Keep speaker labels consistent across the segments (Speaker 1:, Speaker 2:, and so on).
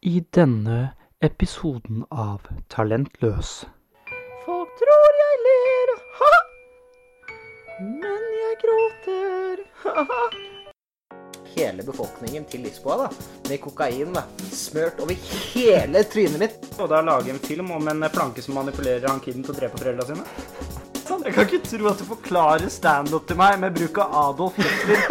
Speaker 1: i denne episoden av Talentløs.
Speaker 2: Folk tror jeg ler, ha! Men jeg gråter, ha! Hele befolkningen til Lisboa, da, med kokain da, smørt over hele trynet mitt.
Speaker 1: Og da lage en film om en planke som manipulerer han kiden til å drepe foreldra sine? Sånn, jeg kan ikke tro at du forklarer standup til meg med bruk av Adolf Hitler.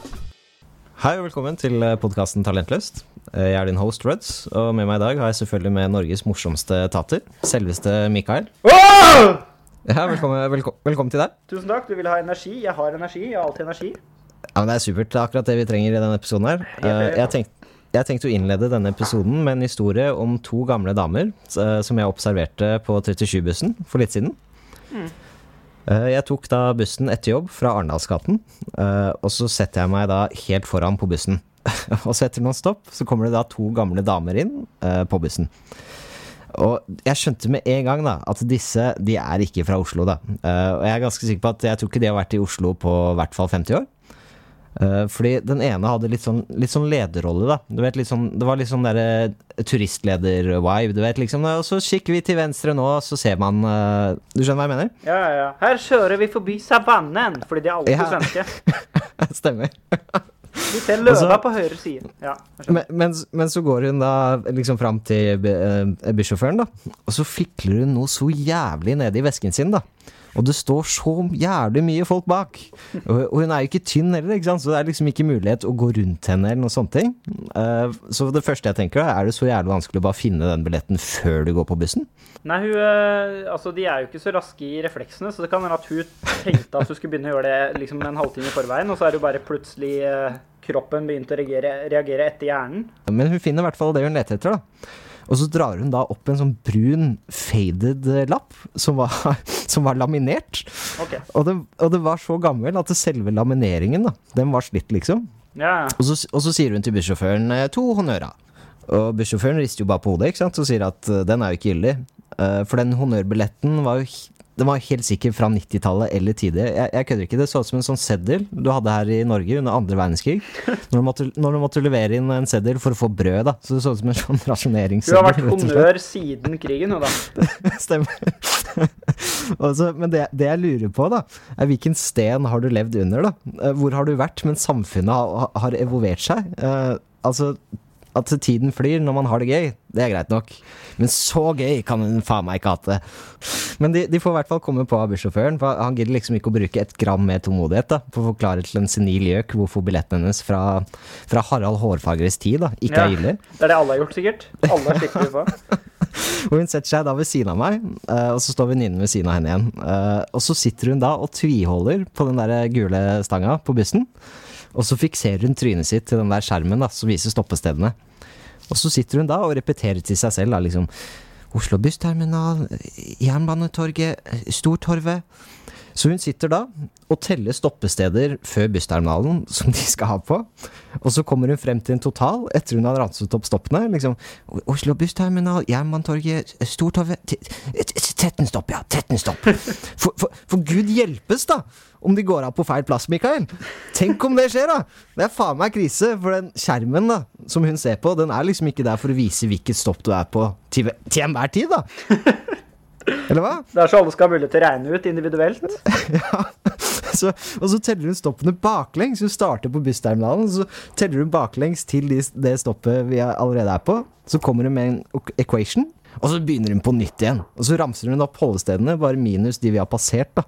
Speaker 3: Hei og velkommen til podkasten Talentløst. Jeg er din host Ruds, og med meg i dag har jeg selvfølgelig med Norges morsomste tater, selveste Mikael. Ja, velkommen, velko velkommen til deg.
Speaker 1: Tusen takk, du vil ha energi. Jeg har energi. Jeg har alltid energi.
Speaker 3: Ja, men Det er supert. Det er akkurat det vi trenger i denne episoden her. Eh, Jeg tenkte jeg tenkte å innlede denne episoden med en historie om to gamle damer eh, som jeg observerte på 37-bussen for litt siden. Mm. Jeg tok da bussen etter jobb fra Arendalsgaten, eh, og så setter jeg meg da helt foran på bussen. og så etter noen stopp så kommer det da to gamle damer inn uh, på bussen. Og jeg skjønte med en gang da at disse de er ikke fra Oslo, da. uh, og jeg er ganske sikker på at jeg tror ikke de har vært i Oslo på hvert fall 50 år. Uh, fordi den ene hadde litt sånn, litt sånn lederrolle, da. Du vet, litt sånn, det var litt sånn derre turistleder-vibe. Du vet liksom Og så kikker vi til venstre nå, så ser man uh, Du skjønner hva jeg mener?
Speaker 1: Ja, ja, ja. Her kjører vi forbi savannen, fordi de er alltid
Speaker 3: Ja.
Speaker 1: svenske.
Speaker 3: Stemmer.
Speaker 1: Vi ser løva på høyre side. Ja.
Speaker 3: Men, men, men så går hun da liksom fram til uh, bussjåføren, da. Og så fikler hun noe så jævlig nede i vesken sin, da. Og det står så jævlig mye folk bak. Og, hun er jo ikke tynn heller, ikke sant? så det er liksom ikke mulighet å gå rundt henne eller noe ting. Eh, så det første jeg tenker, da, er det så jævlig vanskelig å bare finne den billetten før du går på bussen?
Speaker 1: Nei, hun, eh, altså De er jo ikke så raske i refleksene, så det kan hende at hun tenkte at hun skulle begynne å gjøre det liksom en halvtime i forveien, og så er det jo bare plutselig eh, kroppen begynte å reagere, reagere etter hjernen.
Speaker 3: Men hun finner i hvert fall det hun leter etter, da. Og så drar hun da opp en sånn brun faded eh, lapp som var, som var laminert.
Speaker 1: Okay.
Speaker 3: Og det, og det var så gammel at selve lamineringen, da, den var slitt, liksom.
Speaker 1: Ja.
Speaker 3: Og så, og så sier hun til bussjåføren eh, to honnøra. Og bussjåføren rister jo bare på hodet ikke sant? og sier at eh, den er jo ikke gyldig. For den honnørbilletten var jo den var helt sikkert fra 90-tallet eller tidligere. Jeg, jeg kødder ikke. Det så ut som en sånn seddel du hadde her i Norge under andre verdenskrig. Når du, måtte, når du måtte levere inn en seddel for å få brød, da. Så det så ut som en sånn rasjoneringsseddel. Du har vært
Speaker 1: honnør siden krigen, jo da.
Speaker 3: Stemmer. altså, men det, det jeg lurer på, da, er hvilken sten har du levd under, da? Eh, Hvor har du vært mens samfunnet har, har evolvert seg? Uh, altså, at tiden flyr når man har det gøy, det er greit nok. Men så gøy kan hun faen meg ikke hatt det. Men de, de får i hvert fall komme på av bussjåføren, for han gidder liksom ikke å bruke et gram med tålmodighet da, for å forklare til en senil gjøk hvorfor billetten hennes fra, fra Harald Hårfagres tid da, ikke
Speaker 1: Ja.
Speaker 3: er gyldig.
Speaker 1: Det er det alle har gjort, sikkert. Alle er vi på.
Speaker 3: Og hun setter seg da ved siden av meg, eh, og så står venninnen ved siden av henne igjen. Eh, og så sitter hun da og tviholder på den der gule stanga på bussen. Og så fikserer hun trynet sitt til den der skjermen da, som viser stoppestedene. Og så sitter hun da og repeterer til seg selv da, liksom Oslo bussterminal, Jernbanetorget, Stortorvet. Så hun sitter da og teller stoppesteder før bussterminalen som de skal ha på. Og så kommer hun frem til en total etter hun har ranset opp stoppene. Liksom, Oslo bussterminal, Jernbanetorget, Stortorvet t- t- 13 stopp, ja. 13 stopp. For, for, for gud hjelpes, da! Om de går av på feil plass, Mikael. Tenk om det skjer, da! Det er faen meg krise, for den skjermen da, som hun ser på, den er liksom ikke der for å vise hvilket stopp du er på til, til enhver tid, da. Eller hva?
Speaker 1: Det er så alle skal ha mulighet til å regne ut individuelt.
Speaker 3: Ja. Så, og så teller hun stoppene baklengs. Hun starter på bussterminalen, så teller hun baklengs til de, det stoppet vi allerede er på. Så kommer hun med en equation, og så begynner hun på nytt igjen. Og så ramser hun opp holdestedene, bare minus de vi har passert, da.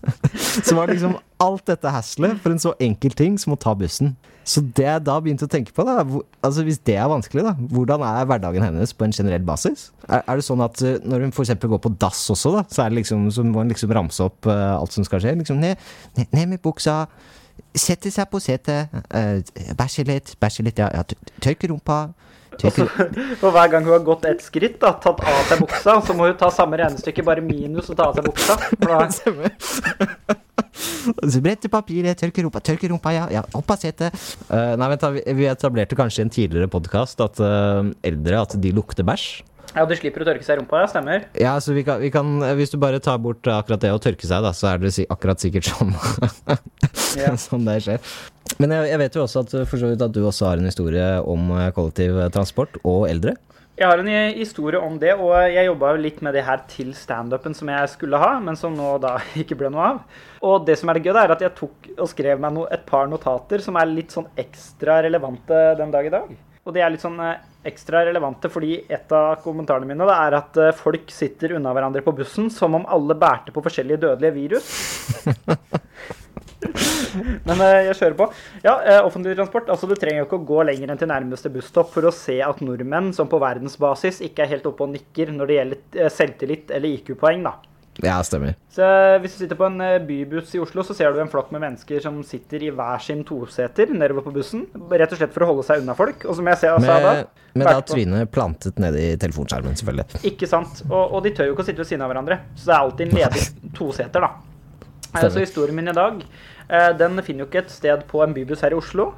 Speaker 3: så var det liksom alt dette haslet for en så enkel ting som å ta bussen. Så det jeg da begynte å tenke på, da, altså hvis det er vanskelig, da, hvordan er hverdagen hennes på en generell basis? Er, er det sånn at eh, når hun f.eks. går på dass også, da, så, liksom, så må hun liksom ramse opp uh, alt som skal skje? Liksom ned, ned, ned med buksa, sette seg på setet, uh, bæsje litt, bæsje litt, ja, ja, tørke rumpa. Tørke,
Speaker 1: Og hver gang hun har gått et skritt, da, tatt av seg buksa, så må hun ta samme regnestykke, bare minus og ta av seg buksa. For da.
Speaker 3: Så bretter papiret, tørker rumpa, tørker rumpa, ja. ja opp av setet. Uh, nei, vent da, vi, vi etablerte kanskje i en tidligere podkast at uh, eldre at de lukter bæsj.
Speaker 1: Ja, Du slipper å tørke seg i rumpa, ja. Stemmer.
Speaker 3: Ja, så vi kan, vi kan Hvis du bare tar bort akkurat det å tørke seg, da, så er det akkurat sikkert sånn sånn det skjer. Men jeg, jeg vet jo også at, vidt at du også har en historie om eh, kollektivtransport og eldre.
Speaker 1: Jeg har en eh, historie om det, og jeg jobba litt med det her til standupen som jeg skulle ha, men som nå da ikke ble noe av. Og det som er det gøy, da, er at jeg tok og skrev meg no, et par notater som er litt sånn ekstra relevante den dag i dag. Og det er litt sånn eh, ekstra relevante fordi et av kommentarene mine da, er at eh, folk sitter unna hverandre på bussen som om alle bærte på forskjellige dødelige virus. Men eh, jeg kjører på. Ja, eh, offentlig transport. Altså, du trenger jo ikke å gå lenger enn til nærmeste busstopp for å se at nordmenn som på verdensbasis ikke er helt oppe og nikker når det gjelder selvtillit eller IQ-poeng, da.
Speaker 3: Ja, stemmer.
Speaker 1: Så eh, Hvis du sitter på en eh, bybuss i Oslo, så ser du en flokk med mennesker som sitter i hver sin toseter nedover på bussen. Rett og slett for å holde seg unna folk. Og som jeg ser, sa da,
Speaker 3: Med, da trynet plantet nedi telefonskjermen, selvfølgelig.
Speaker 1: Ikke sant. Og, og de tør jo ikke å sitte ved siden av hverandre. Så det er alltid en ledig toseter, da. Eh,
Speaker 3: Stemmer.
Speaker 1: Så historien min i dag, den finner jo ikke et sted på en bybuss her i Oslo.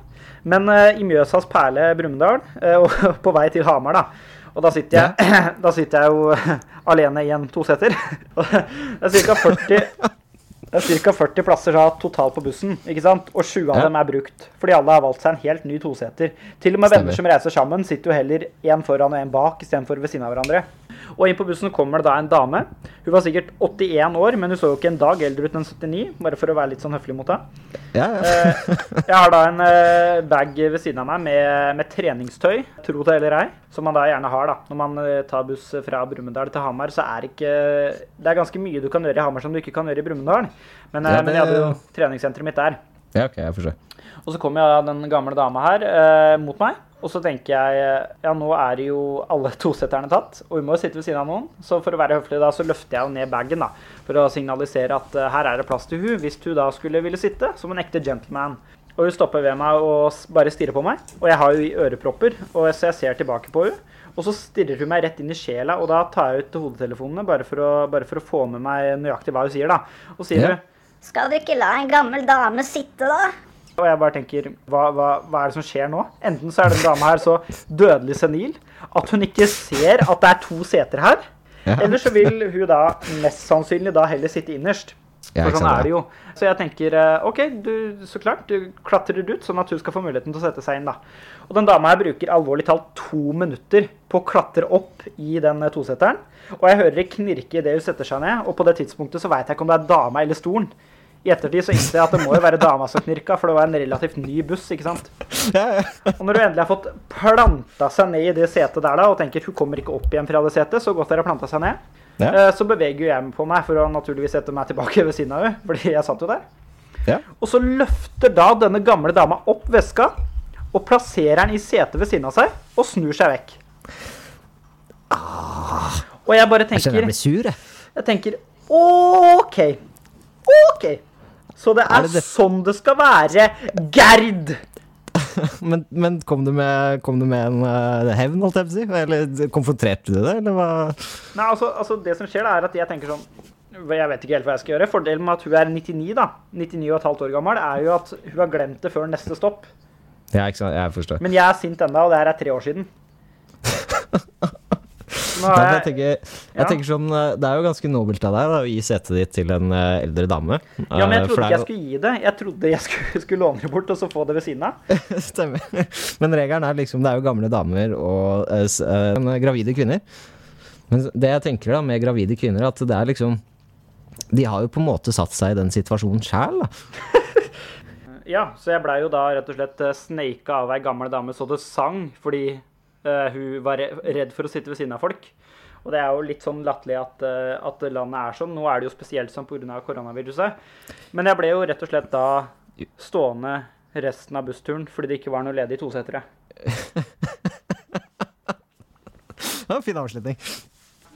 Speaker 1: Men i Mjøsas perle Brumunddal, og på vei til Hamar, da. Og da sitter jeg, da sitter jeg jo alene i en toseter. Det er ca. 40 det er ca. 40 plasser totalt på bussen, ikke sant? og sju av
Speaker 3: Ja.
Speaker 1: dem er brukt. Fordi alle har valgt seg en helt ny toseter. Til og med venner som reiser sammen, sitter jo heller én foran og én bak istedenfor ved siden av hverandre. Og inn på bussen kommer det da en dame. Hun var sikkert 81 år, men hun så jo ikke en dag eldre ut enn 79, bare for å være litt sånn høflig mot henne.
Speaker 3: Ja, ja.
Speaker 1: Eh, Jeg har da en eh, bag ved siden av meg med, med treningstøy, tro det eller ei, som man da gjerne har da. Når man eh, tar buss fra Brumunddal til Hamar, så er ikke Det er ganske mye du kan gjøre i Hamar som du ikke kan gjøre i Brumunddal. Men,
Speaker 3: Ja,
Speaker 1: men jeg hadde jo treningssenteret mitt der.
Speaker 3: ja, ok, jeg får se.
Speaker 1: Og så kommer den gamle dama her eh, mot meg. Og så tenker jeg ja, nå er jo alle tosetterne tatt, og vi må jo sitte ved siden av noen. Så for å være høflig da, så løfter jeg jo ned bagen da, for å signalisere at uh, her er det plass til hun, hvis hun da skulle ville sitte, som en ekte gentleman. Og hun stopper ved meg og bare stirrer på meg. Og jeg har jo ørepropper, og så jeg ser tilbake på hun. Og så stirrer hun meg rett inn i sjela, og da tar jeg ut hodetelefonene bare for å, bare for å få med meg nøyaktig hva hun sier, da. Og sier
Speaker 3: Ja.
Speaker 1: hun
Speaker 4: Skal du ikke la en gammel dame sitte, da?
Speaker 1: Og jeg bare tenker, hva, hva, hva er det som skjer nå? Enten så er den dama her så dødelig senil at hun ikke ser at det er to seter her.
Speaker 3: Ja.
Speaker 1: Eller så vil hun da mest sannsynlig da heller sitte innerst.
Speaker 3: Ja,
Speaker 1: For sånn er det jo. Så jeg tenker eh, OK, du, så klart, du klatrer ut sånn at hun skal få muligheten til å sette seg inn, da. Og den dama her bruker alvorlig talt to minutter på å klatre opp i den eh, toseteren. Og jeg hører det knirke idet hun setter seg ned, og på det tidspunktet så veit jeg ikke om det er dama eller stolen. I ettertid så innser jeg at det må jo være dama som knirka, for det var en relativt ny buss, ikke sant. Og når du endelig har fått planta seg ned i det setet der da, og tenker hun kommer ikke opp igjen fra det setet, så godt dere har planta seg ned,
Speaker 3: Ja.
Speaker 1: eh, så beveger jeg meg på meg for å naturligvis sette meg tilbake ved siden av henne, fordi jeg satt jo der.
Speaker 3: Ja.
Speaker 1: Og så løfter da denne gamle dama opp veska og plasserer den i setet ved siden av seg og snur seg vekk. Og jeg bare
Speaker 3: Jeg kjenner
Speaker 1: tenker
Speaker 3: jeg blir sur, jeg.
Speaker 1: Jeg tenker OK. OK. Så det
Speaker 3: Er
Speaker 1: er,
Speaker 3: det det-
Speaker 1: sånn det skal være, Gerd!
Speaker 3: Men, men kom, du med, kom du med en uh, hevn, holdt jeg på å si? Eller konfronterte du det, eller hva?
Speaker 1: Nei, altså, altså Det som skjer, da, er at jeg tenker sånn Jeg vet ikke helt hva jeg skal gjøre. Fordelen med at hun er 99, da, 99 og et halvt år gammel, er jo at hun har glemt det før neste stopp.
Speaker 3: Ja, ikke sant, jeg forstår.
Speaker 1: Men jeg er sint ennå, og det her er tre år siden.
Speaker 3: jeg
Speaker 1: jeg,
Speaker 3: tenker, jeg
Speaker 1: Ja.
Speaker 3: tenker sånn, eh, Det er jo ganske nobelt av deg å gi setet ditt til en eh, eldre dame.
Speaker 1: ja, men jeg
Speaker 3: Eh,
Speaker 1: trodde ikke jeg skulle gi det. Jeg trodde jeg skulle, skulle låne det bort og så få det ved siden av.
Speaker 3: Stemmer. Men regelen er liksom Det er jo gamle damer og uh, gravide kvinner. Men det jeg tenker da med gravide kvinner, at det er liksom De har jo på en måte satt seg i den situasjonen sjæl, da.
Speaker 1: Ja, så jeg blei jo da rett og slett sneika av ei gammel dame så det sang, fordi hun var redd for å sitte ved siden av folk. Og det er jo litt sånn latterlig at, eh, at landet er sånn. Nå er det jo spesielt sånn pga. koronaviruset. Men jeg ble jo rett og slett da stående resten av bussturen fordi det ikke var noe ledig tosetere.
Speaker 3: det var en fin avslutning.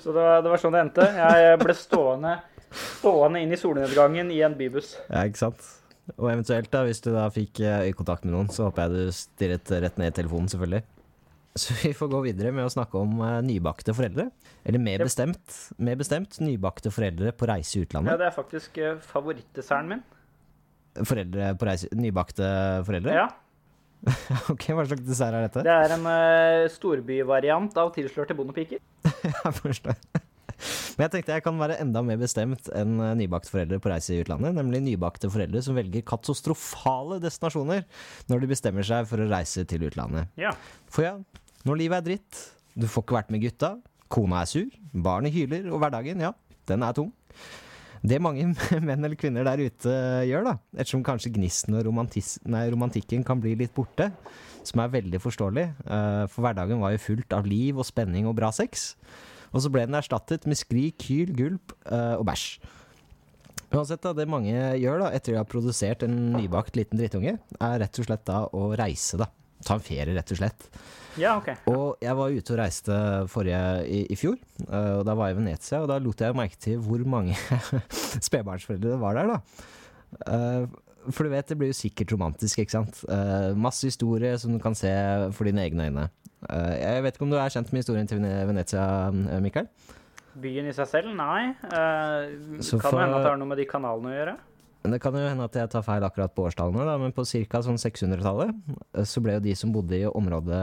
Speaker 1: Så det, det var sånn det endte. Jeg ble stående, stående inn i solnedgangen i en bybuss.
Speaker 3: Ja, ikke sant. Og eventuelt, da, hvis du da fikk eh, øyekontakt med noen, så håper jeg du stirret rett ned i telefonen, selvfølgelig. Så vi får gå videre med å snakke om eh, nybakte foreldre. Eller mer
Speaker 1: Yep.
Speaker 3: bestemt, mer bestemt nybakte foreldre på reise i utlandet.
Speaker 1: Ja, det er faktisk uh, favorittdesserten min.
Speaker 3: Foreldre på reise, nybakte foreldre?
Speaker 1: Ja,
Speaker 3: Ok, Hva slags dessert er dette?
Speaker 1: Det er en uh, storbyvariant av tilslørte bondepiker.
Speaker 3: jeg forstår. Men jeg tenkte jeg kan være enda mer bestemt enn eh, nybakte foreldre på reise i utlandet. Nemlig nybakte foreldre som velger katastrofale destinasjoner når de bestemmer seg for å reise til utlandet.
Speaker 1: Ja.
Speaker 3: For ja, når livet er dritt, du får ikke vært med gutta, kona er sur, barnet hyler, og hverdagen, ja, den er tung. Det mange menn eller kvinner der ute gjør, da, ettersom kanskje gnisten og nei, romantikken kan bli litt borte, som er veldig forståelig, eh, for hverdagen var jo fullt av liv og spenning og bra sex, og så ble den erstattet med skrik, hyl, gulp eh, og bæsj. Uansett, da, det mange gjør da, etter de har produsert en nybakt liten drittunge, er rett og slett da å reise, da. Ta en ferie, rett og slett.
Speaker 1: Ja, ok.
Speaker 3: Og jeg var ute og reiste forrige i, i fjor, eh, og da var jeg i Venezia, og da lot jeg merke til hvor mange spedbarnsforeldre det var der, da. Eh, For du vet, det blir jo sikkert romantisk, ikke sant. Eh, Masse historie som du kan se for dine egne øyne. Jeg vet ikke om du er kjent med historien til Venezia, Mikael?
Speaker 1: Byen i seg selv? Nei.
Speaker 3: Uh,
Speaker 1: kan
Speaker 3: for-
Speaker 1: hende at det har noe med de kanalene å gjøre?
Speaker 3: Men Det kan jo hende at jeg tar feil akkurat på årstallene, da, men på ca. Sånn 600-tallet eh, så ble jo de som bodde i, området,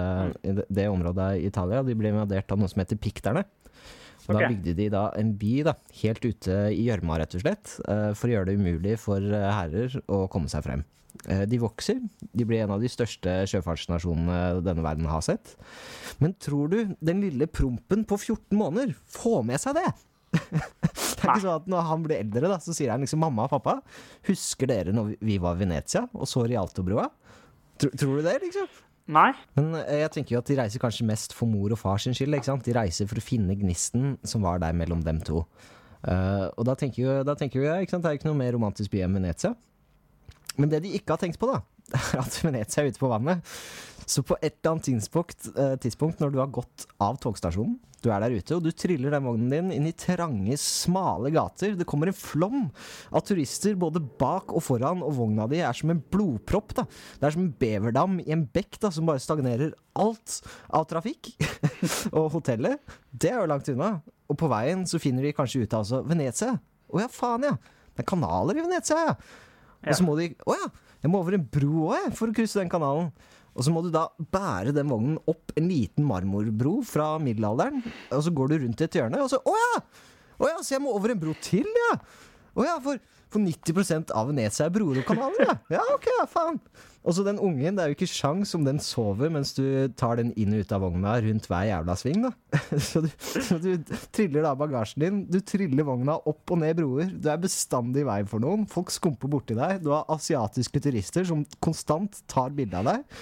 Speaker 3: i det- det området i Italia, de ble invadert av noe som heter pikterne. Og Da bygde de da en by da, helt ute i gjørma, rett og slett, eh, for å gjøre det umulig for eh, herrer å komme seg frem. De vokser, de blir en av de største sjøfartsnasjonene denne verden har sett. Men tror du den lille prompen på 14 måneder får med seg det? Det er ikke sånn at Når han blir eldre, da, så sier han liksom 'mamma og pappa, husker dere når vi var i Venezia og så Rialtobrua'? Tror, tror du det, liksom?
Speaker 1: Nei.
Speaker 3: Men eh, jeg tenker jo at de reiser kanskje mest for mor og far sin skyld. ikke sant? De reiser for å finne gnisten som var der mellom dem to. Uh, og da tenker jo, da tenker jo jeg, ikke sant? det er jo ikke noe mer romantisk by enn Venezia. Men det de ikke har tenkt på, da, er at Venezia er ute på vannet. Så på et eller annet tidspunkt, uh, tidspunkt når du har gått av togstasjonen, du er der ute, og du triller den vognen din inn i trange, smale gater. Det kommer en flom av turister både bak og foran, og vogna di er som en blodpropp. da. Det er som en beverdam i en bekk da, som bare stagnerer alt av trafikk. og hotellet, det er jo langt unna. Og på veien så finner de kanskje ut av altså Venezia. Å ja, faen ja. Det er kanaler i Venezia, ja. Og så må de Å ja, jeg må over en bro òg, for å krysse den kanalen. Og så må du da bære den vognen opp en liten marmorbro fra middelalderen. Og så går du rundt et hjørne, og så Å ja! Å ja, så jeg må over en bro til, ja! Å ja, for, for 90 av Venezia er broer og kanaler, ja. Ja, ok, ja, faen. Og så den ungen, det er jo ikke sjans om den sover mens du tar den inn og ut av vogna rundt hver jævla sving, da. Så du, så du triller da bagasjen din, du triller vogna opp og ned broer. Du er bestandig i veien for noen. Folk skumper borti deg. Du har asiatiske turister som konstant tar bilde av deg.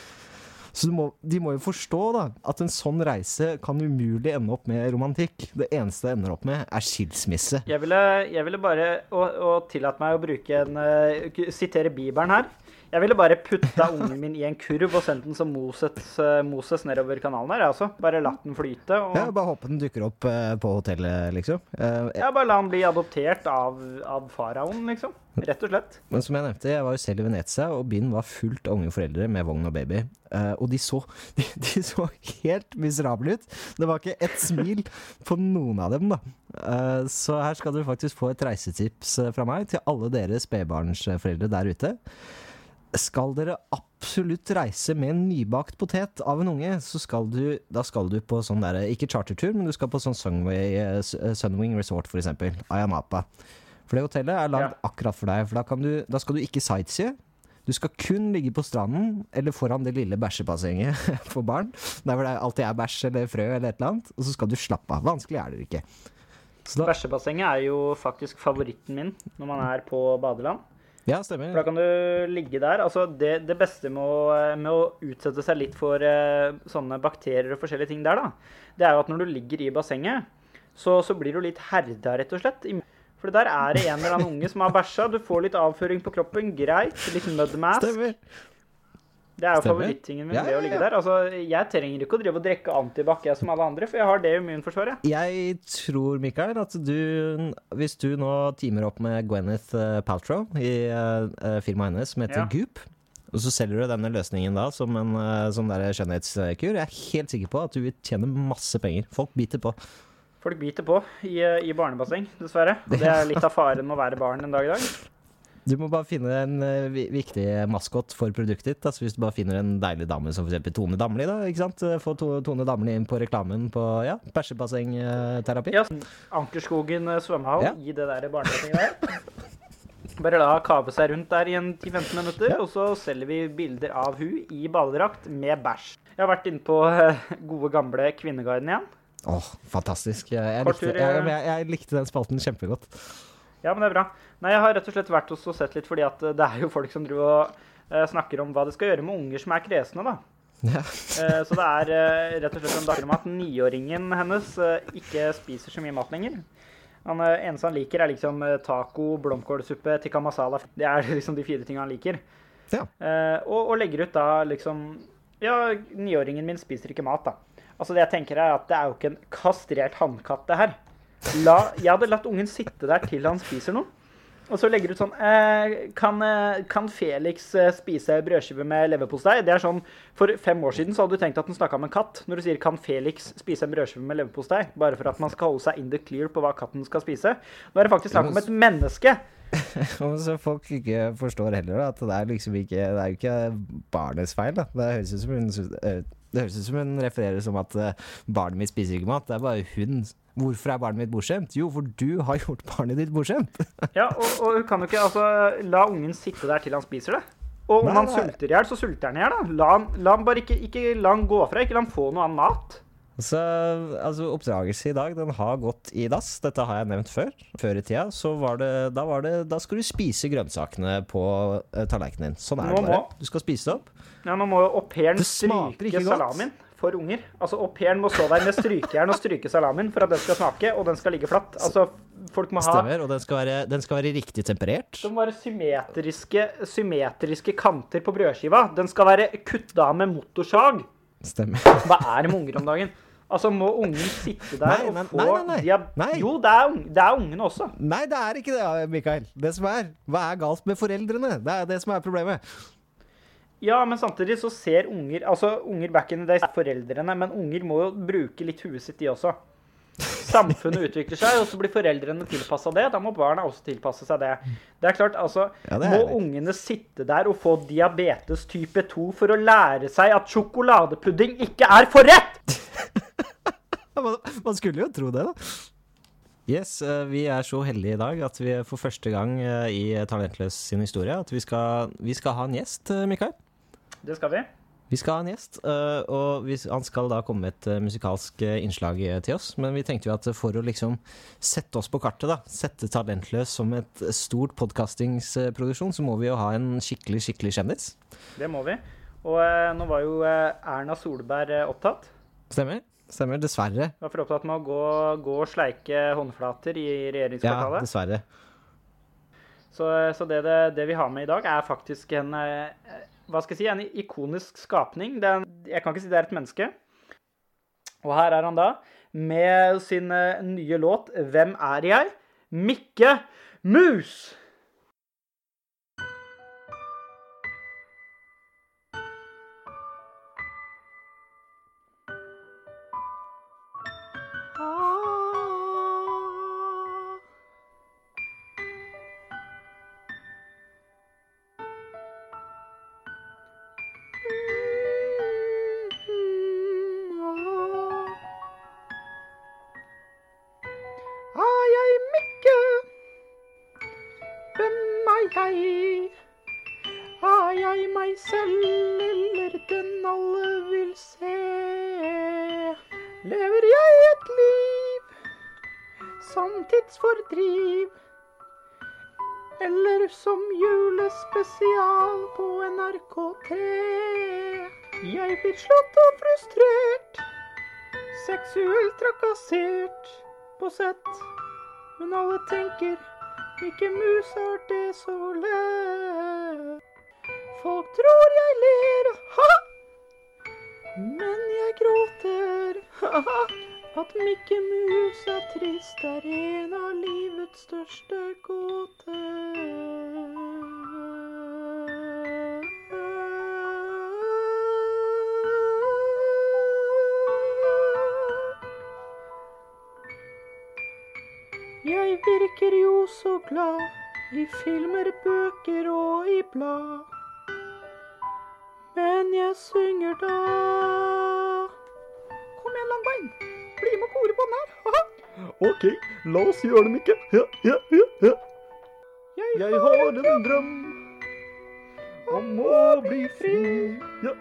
Speaker 3: Så må, de må jo forstå da, at en sånn reise kan umulig ende opp med romantikk. Det eneste det ender opp med, er skilsmisse.
Speaker 1: Jeg ville, jeg ville bare Og, og tillate meg å bruke en uh, Sitere Bibelen her. Jeg ville bare putta ungen min i en kurv og sendt den som Moses, eh, Moses nedover kanalen her. jeg også. Bare latt den flyte. Og,
Speaker 3: Ja, bare håpe den dukker opp eh, på hotellet, liksom. Eh,
Speaker 1: ja, bare la han bli adoptert av, av faraoen, liksom. Rett og slett.
Speaker 3: Men som jeg nevnte, jeg var jo selv i Venezia, og byen var fullt av unge foreldre med vogn og baby. Og de så, de, de så helt miserable ut. Det var ikke ett smil på noen av dem, da. Så her skal du faktisk få et reisetips fra meg til alle dere spedbarnsforeldre der ute. Skal dere absolutt reise med en nybakt potet av en unge, så skal du, da skal du på sånn der, ikke chartertur, men du skal på sånn Sunway, eh, eh, Sunwing Resort, for eksempel. Ayanapa. For det hotellet er lagd
Speaker 1: Ja.
Speaker 3: akkurat for deg, for da, kan du, da skal du ikke sightsee. Du skal kun ligge på stranden eller foran det lille bæsjebassenget for barn. Der hvor det alltid er bæsj eller frø eller et eller annet. Og så skal du slappe av. Vanskelig er det ikke. Så
Speaker 1: Bæsjebassenget er jo faktisk favoritten min når man er på badeland.
Speaker 3: Ja,
Speaker 1: For da kan du ligge der. Altså det, det beste med å, med å utsette seg litt for eh, sånne bakterier og forskjellige ting der, da, det er jo at når du ligger i bassenget, så, så blir du litt herda, rett og slett. For der er det en eller annen unge som har bæsja. Du får litt avføring på kroppen. Greit. Litt mudmask.
Speaker 3: Stemmer.
Speaker 1: Det er jo favorittingen min
Speaker 3: Ja, ja,
Speaker 1: å ligge der. Altså, jeg trenger ikke å drive og drikke antibac jeg som alle andre, for jeg har det immunforsvaret.
Speaker 3: Jeg tror, Mikael, at du Hvis du nå teamer opp med Gwyneth eh, Paltrow i eh, firmaet hennes som heter
Speaker 1: Ja.
Speaker 3: Goop, og så selger du denne løsningen da som en eh, sånn der skjønnhetskur, jeg er helt sikker på at du vil tjene masse penger. Folk biter på.
Speaker 1: Folk biter på i, i barnebasseng, dessverre. Og det er litt av faren med å være barn en dag i dag.
Speaker 3: Du må bare finne en uh, viktig maskot for produktet ditt. Altså hvis du bare finner en deilig dame som f.eks. Tone Damli, da. ikke sant? Få to, Tone Damli inn på reklamen på ja, bæsjebassengterapi.
Speaker 1: Ja, Ankerskogen eh, svømmehall
Speaker 3: Ja.
Speaker 1: Gi det der barnetinget der. Bare la kave seg rundt der i en 10-15 minutter, og så selger vi bilder av hun i badedrakt med bæsj. Jeg har vært inne på eh, gode, gamle Kvinneguiden igjen.
Speaker 3: Åh, fantastisk. Jeg, jeg, likte,
Speaker 1: eh.
Speaker 3: jeg, jeg likte den spalten kjempegodt.
Speaker 1: Ja, men det er bra. Nei, jeg har rett og slett vært hos og sett litt, fordi at eh, det er jo folk som driver og eh, snakker om hva det skal gjøre med unger som er kresne, da.
Speaker 3: Ja.
Speaker 1: Eh, Så det er eh, rett og slett en dager om at niåringen hennes ikke spiser så mye mat lenger. Han eneste han liker, er liksom taco, blomkålsuppe, tikka masala. Det er liksom de fire tingene han liker.
Speaker 3: Ja.
Speaker 1: Eh, og, og legger ut da liksom Ja, niåringen min spiser ikke mat, da. Altså det jeg tenker er at det er jo ikke en kastrert hannkatt, det her. La, jeg hadde latt ungen sitte der til han spiser noe. Og så legger du ut sånn eh, kan, eh, kan Felix eh, spise brødskive med leverpostei? Det er sånn, For fem år siden så hadde du tenkt at den snakka om en katt. Når du sier 'kan Felix spise en brødskive med leverpostei', bare for at man skal holde seg in the clear på hva katten skal spise. Nå er det faktisk snakk om et menneske.
Speaker 3: Og så folk ikke forstår heller da, at det er liksom ikke Det er jo ikke barnets feil. da. Det høres ut som hun, eh, det høres ut som hun refererer som at eh, barnet mitt spiser ikke mat. Det er bare hun. Hvorfor er barnet mitt bortskjemt? Jo, for du har gjort barnet ditt bortskjemt.
Speaker 1: Ja, og, og hun kan jo ikke altså, la ungen sitte der til han spiser det. Og om
Speaker 3: Nei,
Speaker 1: han sulter i hjel, så sulter han i hjel. da. La han, la han bare ikke, ikke la han gå fra. Ikke la han få noe annen mat.
Speaker 3: Så altså, oppdragelse i dag, den har gått i dass. Dette har jeg nevnt før. Før i tida, så var det Da, var det, da skal du spise grønnsakene på uh, tallerkenen din. Sånn er
Speaker 1: Nå
Speaker 3: det bare.
Speaker 1: må-
Speaker 3: Du skal spise det opp.
Speaker 1: Ja, Nå må jo au pairen stryke salamien for unger. Altså, Au pairen må stå der med strykejern og stryke salamien for at den skal smake, og den skal ligge flatt. Altså, Folk må ha
Speaker 3: Stemmer. Og den skal være, den skal være riktig temperert.
Speaker 1: det må være symmetriske, symmetriske kanter på brødskiva. Den skal være kutta med motorsag.
Speaker 3: Stemmer.
Speaker 1: Hva er det med unger om dagen? Altså, Må ungen sitte der
Speaker 3: Nei,
Speaker 1: og få
Speaker 3: nei, nei, nei.
Speaker 1: Jo, det er, det er ungene også.
Speaker 3: Nei, det er ikke det, Mikael. Det som er, Hva er galt med foreldrene? Det er det som er problemet.
Speaker 1: Ja, men samtidig så ser unger Altså, unger back in the days er foreldrene, men unger må jo bruke litt huet sitt, de også. Samfunnet utvikler seg, og så blir foreldrene tilpassa det. Da må barna også tilpasse seg det. Det er klart, altså
Speaker 3: Ja, er
Speaker 1: Må ungene sitte der og få diabetes type 2 for å lære seg at sjokoladepudding ikke er forrett?!
Speaker 3: Man skulle jo tro det, da. Yes, eh, vi er så heldige i dag at vi for første gang eh, i Talentløs sin historie at vi skal, vi skal ha en gjest, eh, Mikael.
Speaker 1: Det skal vi.
Speaker 3: Vi skal ha en gjest, eh, og han skal da komme med et eh, musikalsk eh, innslag til oss. Men vi tenkte jo at for å liksom sette oss på kartet, da, sette Talentløs som et stort podkastingsproduksjon, så må vi jo ha en skikkelig, skikkelig kjendis.
Speaker 1: Det må vi. Og nå var jo Erna Solberg opptatt.
Speaker 3: Stemmer? Stemmer, dessverre.
Speaker 1: Var for opptatt med å gå, gå og sleike håndflater i
Speaker 3: Ja, dessverre.
Speaker 1: Så, så det, det, det vi har med i dag, er faktisk en hva skal jeg si, en ikonisk skapning. En- jeg kan ikke si det er et menneske. Og her er han da, med sin eh, nye låt 'Hvem er jeg?' Mikke Mus! Hvem er jeg? Meg selv eller den alle vil se? Lever jeg et liv som? Eller som julespesial på NRK3? Jeg blir slått og frustrert, seksuelt trakassert på sett. Men alle tenker Mikke Mus er det så lett. Folk tror jeg ler, ha! Men jeg gråter, ha-ha. At Mikke Mus er trist, er en av livets største gåter. Jeg virker jo så glad, I filmer, bøker og i blad. Men jeg synger da Kom igjen, Langbein. Bli med og kore på den her.
Speaker 5: OK, la oss gjøre det, Mikkel. Ja, ja, ja, ja.
Speaker 1: Jeg,
Speaker 5: Jeg har en drøm om å bli fri. Ja.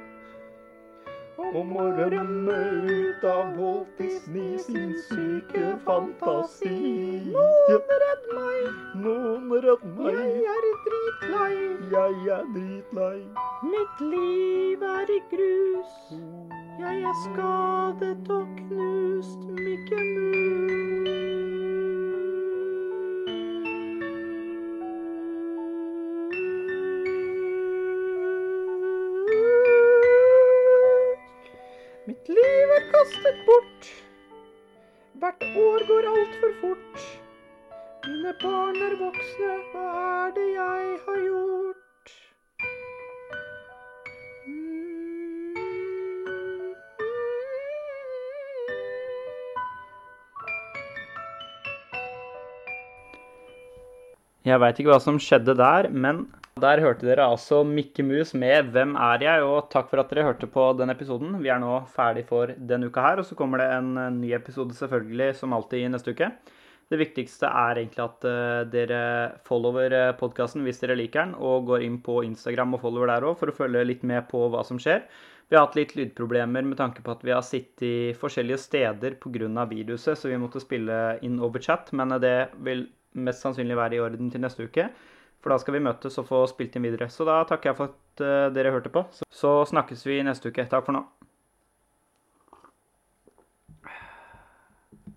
Speaker 5: Om å rømme ut av Walt Disney sin syke fantasi.
Speaker 1: Noen redd meg.
Speaker 5: Noen redd meg.
Speaker 1: Jeg er dritlei.
Speaker 5: Jeg er dritlei.
Speaker 1: Mitt liv er i grus. Jeg er skadet og knust, Jeg veit ikke hva som skjedde der, men der hørte dere altså Mikke Mus med 'Hvem er jeg?' og takk for at dere hørte på den episoden. Vi er nå ferdig for denne uka her, og så kommer det en eh, ny episode selvfølgelig som alltid i neste uke. Det viktigste er egentlig at eh, dere follower uh, podkasten hvis dere liker den, og går inn på Instagram og follower der òg for å følge litt med på hva som skjer. Vi har hatt litt lydproblemer med tanke på at vi har sittet i forskjellige steder pga. viruset, så vi måtte spille inn over chat, men det vil mest sannsynlig være i orden til neste uke. For da skal vi møtes og få spilt inn videre. Så da takker jeg for at eh, dere hørte på. Så, snakkes vi neste uke. Takk for nå.